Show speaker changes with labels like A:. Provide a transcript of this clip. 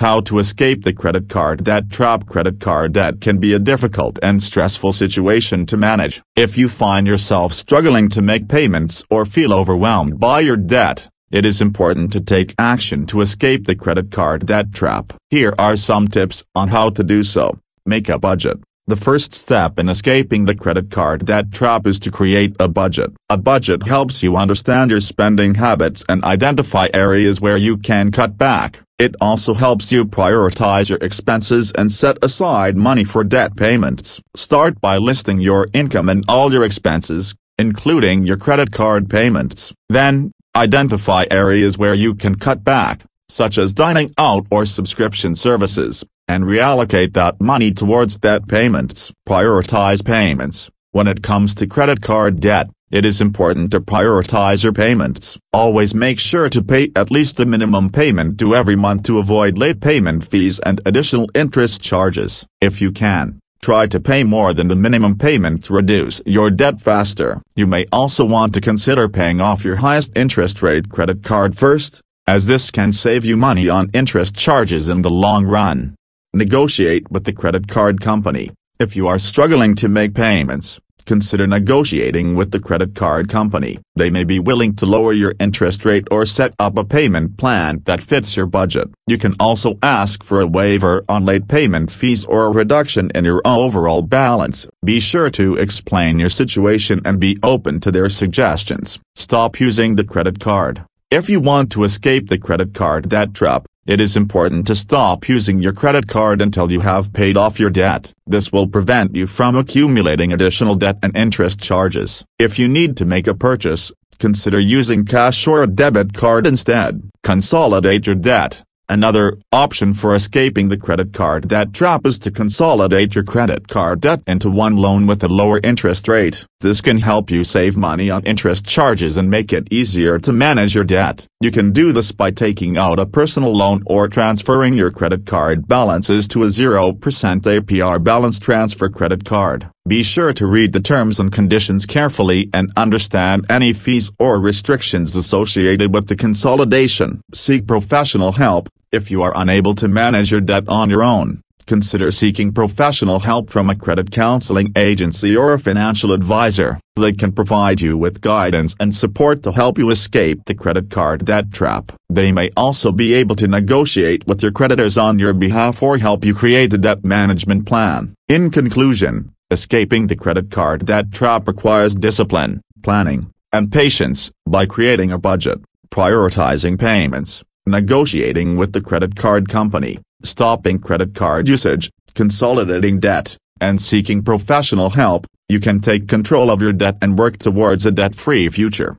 A: How to escape the credit card debt trap Credit card debt can be a difficult and stressful situation to manage. If you find yourself struggling to make payments or feel overwhelmed by your debt, it is important to take action to escape the credit card debt trap. Here are some tips on how to do so. Make a budget. The first step in escaping the credit card debt trap is to create a budget. A budget helps you understand your spending habits and identify areas where you can cut back. It also helps you prioritize your expenses and set aside money for debt payments. Start by listing your income and all your expenses, including your credit card payments. Then, identify areas where you can cut back, such as dining out or subscription services and reallocate that money towards debt payments. Prioritize payments. When it comes to credit card debt, it is important to prioritize your payments. Always make sure to pay at least the minimum payment due every month to avoid late payment fees and additional interest charges. If you can, try to pay more than the minimum payment to reduce your debt faster. You may also want to consider paying off your highest interest rate credit card first, as this can save you money on interest charges in the long run. Negotiate with the credit card company. If you are struggling to make payments, consider negotiating with the credit card company. They may be willing to lower your interest rate or set up a payment plan that fits your budget. You can also ask for a waiver on late payment fees or a reduction in your overall balance. Be sure to explain your situation and be open to their suggestions. Stop using the credit card. If you want to escape the credit card debt trap, it is important to stop using your credit card until you have paid off your debt. This will prevent you from accumulating additional debt and interest charges. If you need to make a purchase, consider using cash or a debit card instead. Consolidate your debt. Another option for escaping the credit card debt trap is to consolidate your credit card debt into one loan with a lower interest rate. This can help you save money on interest charges and make it easier to manage your debt. You can do this by taking out a personal loan or transferring your credit card balances to a 0% APR balance transfer credit card. Be sure to read the terms and conditions carefully and understand any fees or restrictions associated with the consolidation. Seek professional help if you are unable to manage your debt on your own, consider seeking professional help from a credit counseling agency or a financial advisor. They can provide you with guidance and support to help you escape the credit card debt trap. They may also be able to negotiate with your creditors on your behalf or help you create a debt management plan. In conclusion, escaping the credit card debt trap requires discipline, planning, and patience. By creating a budget, prioritizing payments, negotiating with the credit card company, stopping credit card usage, consolidating debt, and seeking professional help, you can take control of your debt and work towards a debt-free future.